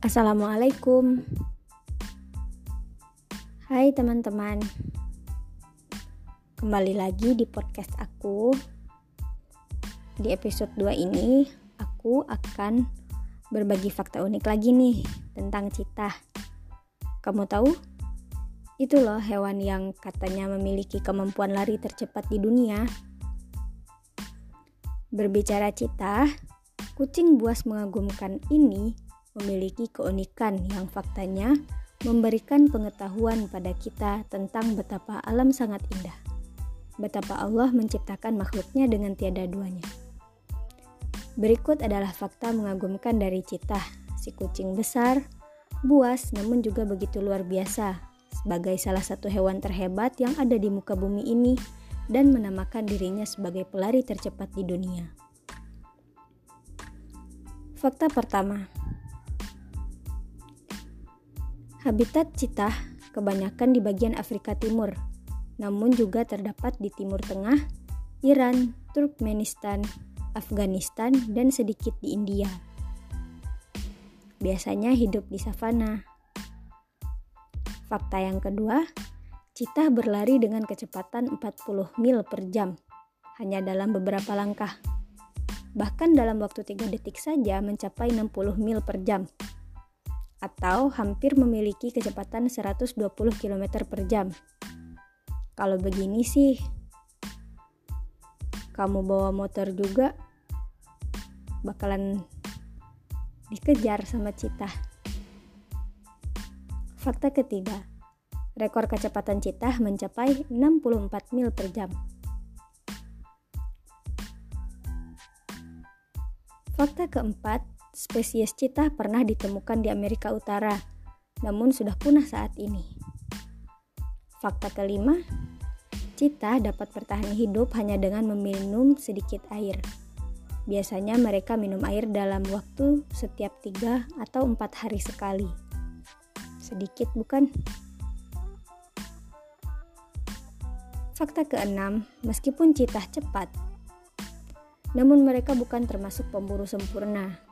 Assalamualaikum. Hai teman-teman. Kembali lagi di podcast aku. Di episode 2 ini, aku akan berbagi fakta unik lagi nih tentang citah. Kamu tahu? Itu loh hewan yang katanya memiliki kemampuan lari tercepat di dunia. Berbicara citah, kucing buas mengagumkan ini memiliki keunikan yang faktanya memberikan pengetahuan pada kita tentang betapa alam sangat indah. Betapa Allah menciptakan makhluknya dengan tiada duanya. Berikut adalah fakta mengagumkan dari Citah, si kucing besar, buas namun juga begitu luar biasa, sebagai salah satu hewan terhebat yang ada di muka bumi ini dan menamakan dirinya sebagai pelari tercepat di dunia. Fakta pertama, Habitat citah kebanyakan di bagian Afrika Timur, namun juga terdapat di Timur Tengah, Iran, Turkmenistan, Afghanistan, dan sedikit di India. Biasanya hidup di savana. Fakta yang kedua, citah berlari dengan kecepatan 40 mil per jam, hanya dalam beberapa langkah. Bahkan dalam waktu 3 detik saja mencapai 60 mil per jam atau hampir memiliki kecepatan 120 km per jam. Kalau begini sih, kamu bawa motor juga bakalan dikejar sama citah. Fakta ketiga, rekor kecepatan citah mencapai 64 mil per jam. Fakta keempat, spesies citah pernah ditemukan di Amerika Utara, namun sudah punah saat ini. Fakta kelima, citah dapat bertahan hidup hanya dengan meminum sedikit air. Biasanya mereka minum air dalam waktu setiap tiga atau empat hari sekali. Sedikit bukan? Fakta keenam, meskipun citah cepat, namun mereka bukan termasuk pemburu sempurna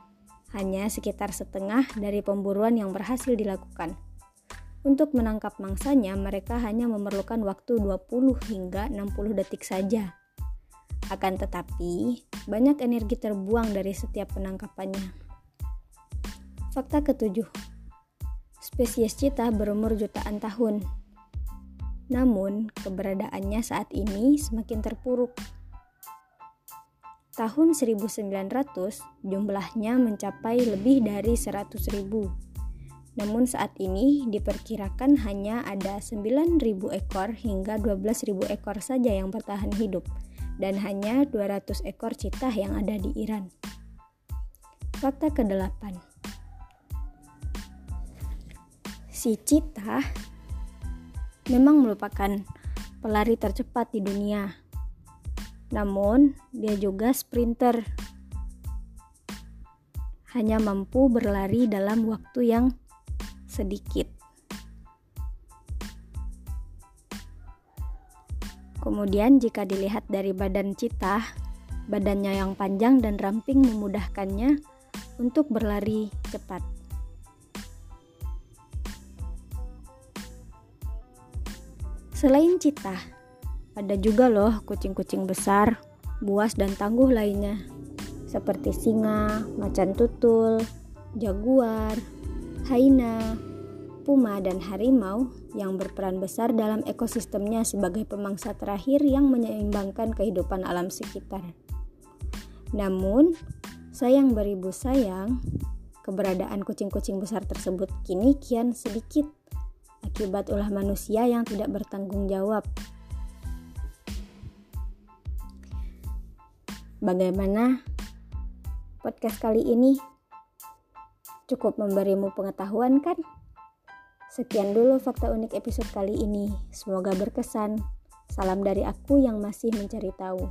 hanya sekitar setengah dari pemburuan yang berhasil dilakukan. Untuk menangkap mangsanya, mereka hanya memerlukan waktu 20 hingga 60 detik saja. Akan tetapi, banyak energi terbuang dari setiap penangkapannya. Fakta ketujuh, spesies citah berumur jutaan tahun. Namun, keberadaannya saat ini semakin terpuruk tahun 1900 jumlahnya mencapai lebih dari 100 ribu. Namun saat ini diperkirakan hanya ada 9.000 ekor hingga 12.000 ekor saja yang bertahan hidup dan hanya 200 ekor citah yang ada di Iran. Fakta ke-8. Si citah memang merupakan pelari tercepat di dunia namun, dia juga sprinter. Hanya mampu berlari dalam waktu yang sedikit. Kemudian, jika dilihat dari badan citah, badannya yang panjang dan ramping memudahkannya untuk berlari cepat. Selain citah, ada juga loh kucing-kucing besar, buas dan tangguh lainnya, seperti singa, macan tutul, jaguar, haina, puma, dan harimau yang berperan besar dalam ekosistemnya sebagai pemangsa terakhir yang menyeimbangkan kehidupan alam sekitar. Namun, sayang beribu sayang, keberadaan kucing-kucing besar tersebut kini kian sedikit akibat ulah manusia yang tidak bertanggung jawab Bagaimana podcast kali ini? Cukup memberimu pengetahuan kan? Sekian dulu fakta unik episode kali ini. Semoga berkesan. Salam dari aku yang masih mencari tahu.